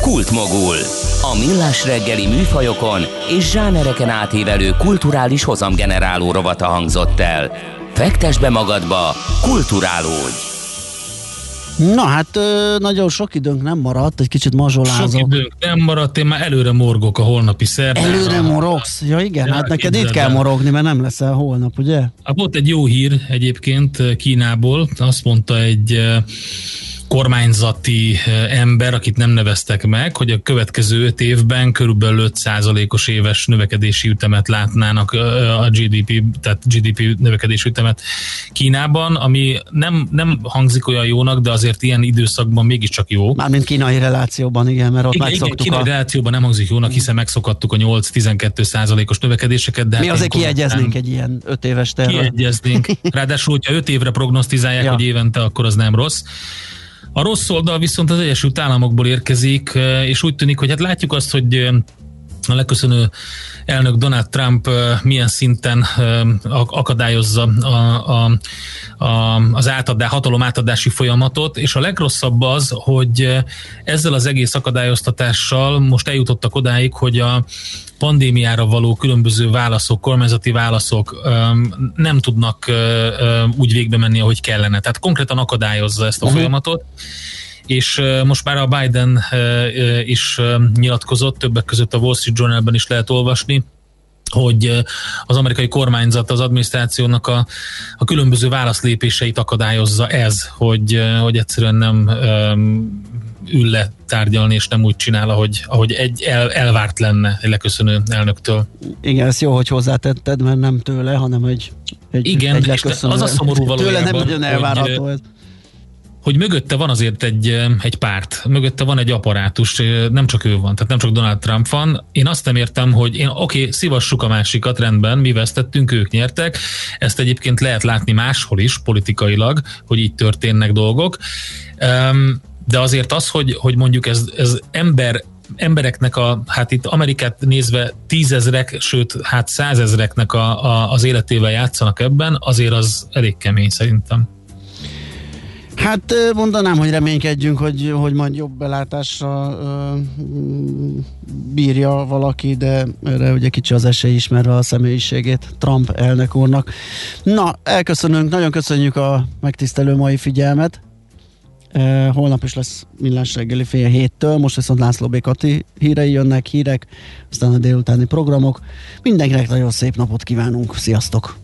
Kultmogul. A millás reggeli műfajokon és zsánereken átívelő kulturális hozamgeneráló rovata hangzott el. Fektes be magadba, kulturálódj! Na hát nagyon sok időnk nem maradt, egy kicsit mazsolázok. Sok időnk nem maradt, én már előre morgok a holnapi szerdán. Előre morogsz? Ja igen, ja, hát neked itt kell morogni, mert nem leszel holnap, ugye? Hát volt egy jó hír egyébként Kínából, azt mondta egy kormányzati ember, akit nem neveztek meg, hogy a következő öt évben körülbelül 5%-os éves növekedési ütemet látnának a GDP, tehát GDP növekedési ütemet Kínában, ami nem, nem hangzik olyan jónak, de azért ilyen időszakban mégiscsak jó. Mármint kínai relációban, igen, mert ott igen, igen, kínai a... relációban nem hangzik jónak, hiszen megszokattuk a 8-12 százalékos növekedéseket. De Mi hát azért kiegyeznénk egy ilyen 5 éves terve. Kiegyeznénk. Ráadásul, hogyha 5 évre prognosztizálják, ja. hogy évente, akkor az nem rossz. A rossz oldal viszont az Egyesült Államokból érkezik, és úgy tűnik, hogy hát látjuk azt, hogy a leköszönő elnök Donald Trump milyen szinten akadályozza a, a, a, az átadás, hatalom átadási folyamatot, és a legrosszabb az, hogy ezzel az egész akadályoztatással most eljutottak odáig, hogy a pandémiára való különböző válaszok, kormányzati válaszok nem tudnak úgy végbe menni, ahogy kellene. Tehát konkrétan akadályozza ezt a uh-huh. folyamatot és most már a Biden is nyilatkozott, többek között a Wall Street Journalben is lehet olvasni, hogy az amerikai kormányzat, az adminisztrációnak a, a különböző válaszlépéseit akadályozza ez, hogy, hogy egyszerűen nem um, ül le tárgyalni, és nem úgy csinál, ahogy, ahogy egy el, elvárt lenne egy leköszönő elnöktől. Igen, ez jó, hogy hozzátetted, mert nem tőle, hanem egy, egy, Igen, egy leköszönő. az a szomorú valójában, Tőle nem nagyon elvárható hogy, ez hogy mögötte van azért egy, egy párt, mögötte van egy apparátus, nem csak ő van, tehát nem csak Donald Trump van. Én azt nem értem, hogy én oké, okay, szivassuk a másikat, rendben, mi vesztettünk, ők nyertek. Ezt egyébként lehet látni máshol is politikailag, hogy így történnek dolgok. De azért az, hogy, hogy mondjuk ez, ez ember embereknek a, hát itt Amerikát nézve tízezrek, sőt, hát százezreknek a, a, az életével játszanak ebben, azért az elég kemény szerintem. Hát mondanám, hogy reménykedjünk, hogy, hogy majd jobb belátásra uh, bírja valaki, de erre ugye kicsi az esély ismerve a személyiségét Trump elnök úrnak. Na, elköszönünk, nagyon köszönjük a megtisztelő mai figyelmet. Holnap is lesz millás reggeli fél héttől, most viszont László Békati hírei jönnek, hírek, aztán a délutáni programok. Mindenkinek nagyon szép napot kívánunk, sziasztok!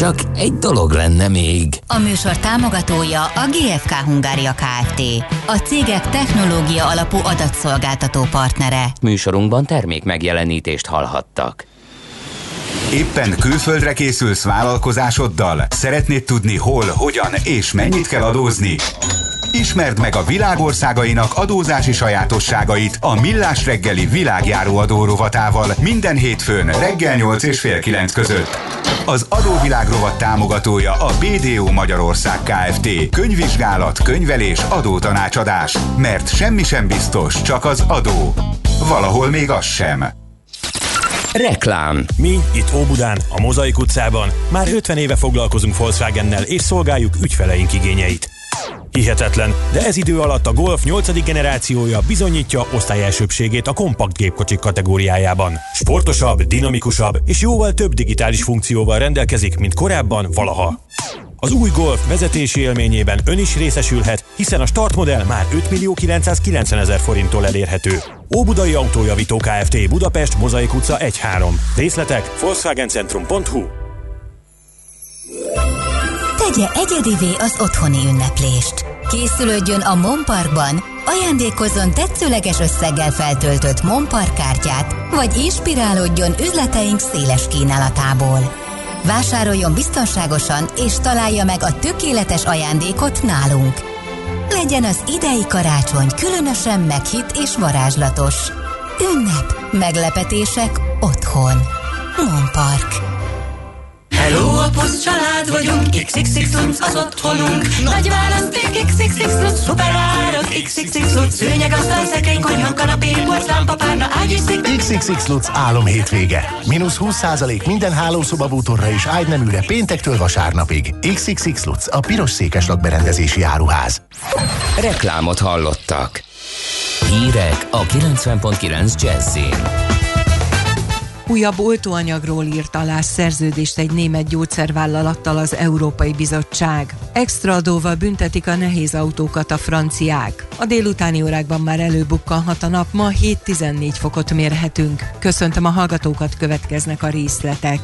Csak egy dolog lenne még. A műsor támogatója a GFK Hungária Kft. A cégek technológia alapú adatszolgáltató partnere. Műsorunkban termék megjelenítést hallhattak. Éppen külföldre készülsz vállalkozásoddal? Szeretnéd tudni hol, hogyan és mennyit kell adózni? Ismerd meg a világországainak adózási sajátosságait a Millás reggeli világjáró adórovatával minden hétfőn reggel 8 és fél 9 között. Az adóvilág rovat támogatója a BDO Magyarország Kft. Könyvvizsgálat, könyvelés, adótanácsadás. Mert semmi sem biztos, csak az adó. Valahol még az sem. Reklám. Mi itt Óbudán, a Mozaik utcában már 50 éve foglalkozunk Volkswagennel és szolgáljuk ügyfeleink igényeit. Hihetetlen, de ez idő alatt a Golf 8. generációja bizonyítja osztályelsőbségét a kompakt gépkocsik kategóriájában. Sportosabb, dinamikusabb és jóval több digitális funkcióval rendelkezik, mint korábban valaha. Az új Golf vezetési élményében ön is részesülhet, hiszen a startmodell már 5 millió 990 ezer forinttól elérhető. Óbudai Autójavító Kft. Budapest, Mozaik utca 1-3. Részletek volkswagencentrum.hu Tegye egyedivé az otthoni ünneplést. Készülődjön a Monparkban, ajándékozzon tetszőleges összeggel feltöltött Monpark kártyát, vagy inspirálódjon üzleteink széles kínálatából. Vásároljon biztonságosan és találja meg a tökéletes ajándékot nálunk. Legyen az idei karácsony különösen meghitt és varázslatos. Ünnep, meglepetések otthon. Monpark. Hello, a család vagyunk, XXX Lutz az otthonunk. Nagy választék, XXX Lutz, szuperárak, XXX Lutz, szőnyeg, asztal, szekrény, konyha, kanapé, porcelán, párna, ágyűszék. XXX Lutz álom hétvége. Minusz 20% minden hálószoba bútorra és ágyneműre péntektől vasárnapig. XXX Lutz, a piros székes lakberendezési áruház. Reklámot hallottak. Hírek a 90.9 Jazzin. Újabb oltóanyagról írt alá szerződést egy német gyógyszervállalattal az Európai Bizottság. Extra adóval büntetik a nehéz autókat a franciák. A délutáni órákban már előbukkanhat a nap, ma 7-14 fokot mérhetünk. Köszöntöm a hallgatókat, következnek a részletek.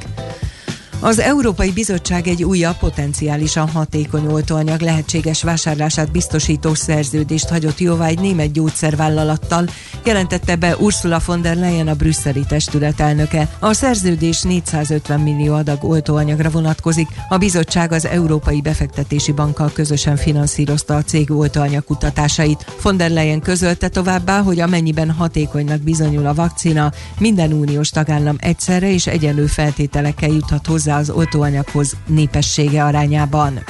Az Európai Bizottság egy újabb, potenciálisan hatékony oltóanyag lehetséges vásárlását biztosító szerződést hagyott jóvá egy német gyógyszervállalattal, jelentette be Ursula von der Leyen a brüsszeli testület elnöke. A szerződés 450 millió adag oltóanyagra vonatkozik. A bizottság az Európai Befektetési Bankkal közösen finanszírozta a cég oltóanyag kutatásait. Von der Leyen közölte továbbá, hogy amennyiben hatékonynak bizonyul a vakcina, minden uniós tagállam egyszerre és egyenlő feltételekkel juthat hozzá hozzá az oltóanyaghoz népessége arányában.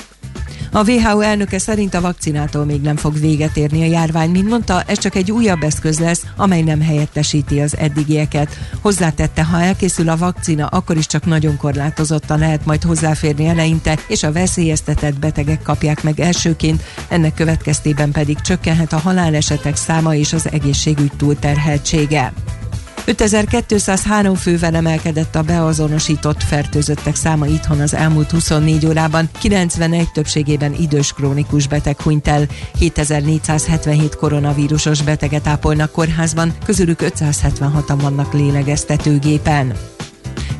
A WHO elnöke szerint a vakcinától még nem fog véget érni a járvány, mint mondta, ez csak egy újabb eszköz lesz, amely nem helyettesíti az eddigieket. Hozzátette, ha elkészül a vakcina, akkor is csak nagyon korlátozottan lehet majd hozzáférni eleinte, és a veszélyeztetett betegek kapják meg elsőként, ennek következtében pedig csökkenhet a halálesetek száma és az egészségügy túlterheltsége. 5203 fővel emelkedett a beazonosított fertőzöttek száma itthon az elmúlt 24 órában, 91 többségében idős krónikus beteg hunyt el, 7477 koronavírusos beteget ápolnak kórházban, közülük 576-an vannak lélegeztetőgépen.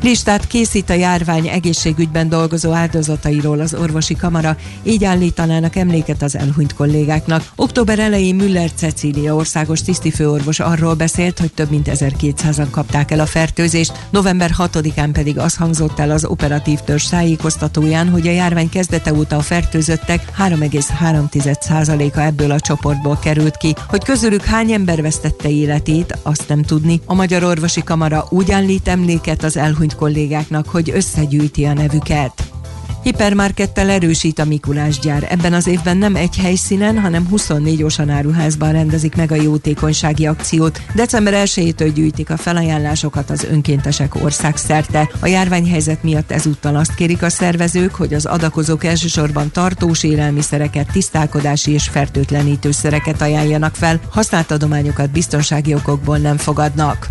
Listát készít a járvány egészségügyben dolgozó áldozatairól az orvosi kamara, így állítanának emléket az elhunyt kollégáknak. Október elején Müller Cecília országos tisztifőorvos arról beszélt, hogy több mint 1200-an kapták el a fertőzést, november 6-án pedig az hangzott el az operatív törzs tájékoztatóján, hogy a járvány kezdete óta a fertőzöttek 3,3%-a ebből a csoportból került ki. Hogy közülük hány ember vesztette életét, azt nem tudni. A Magyar Orvosi Kamara úgy állít emléket az elhunyt kollégáknak, hogy összegyűjti a nevüket. Hipermarkettel erősít a Mikulás gyár. Ebben az évben nem egy helyszínen, hanem 24 osanáruházban rendezik meg a jótékonysági akciót. December 1-től gyűjtik a felajánlásokat az önkéntesek országszerte. A járványhelyzet miatt ezúttal azt kérik a szervezők, hogy az adakozók elsősorban tartós élelmiszereket, tisztálkodási és fertőtlenítőszereket ajánljanak fel, használt adományokat biztonsági okokból nem fogadnak.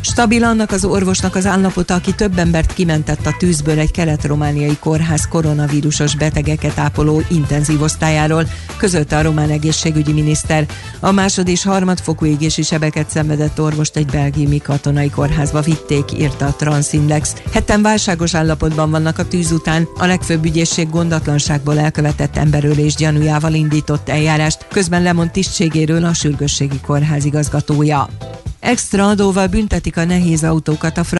Stabil annak az orvosnak az állapota, aki több embert kimentett a tűzből egy kelet-romániai kórház koronavírusos betegeket ápoló intenzív osztályáról, közölte a román egészségügyi miniszter. A másod és harmadfokú égési sebeket szenvedett orvost egy belgiumi katonai kórházba vitték, írta a Transindex. Hetten válságos állapotban vannak a tűz után, a legfőbb ügyészség gondatlanságból elkövetett emberölés gyanújával indított eljárást, közben lemond tisztségéről a sürgősségi kórház igazgatója. Extra adóval büntetik a nehéz autókat a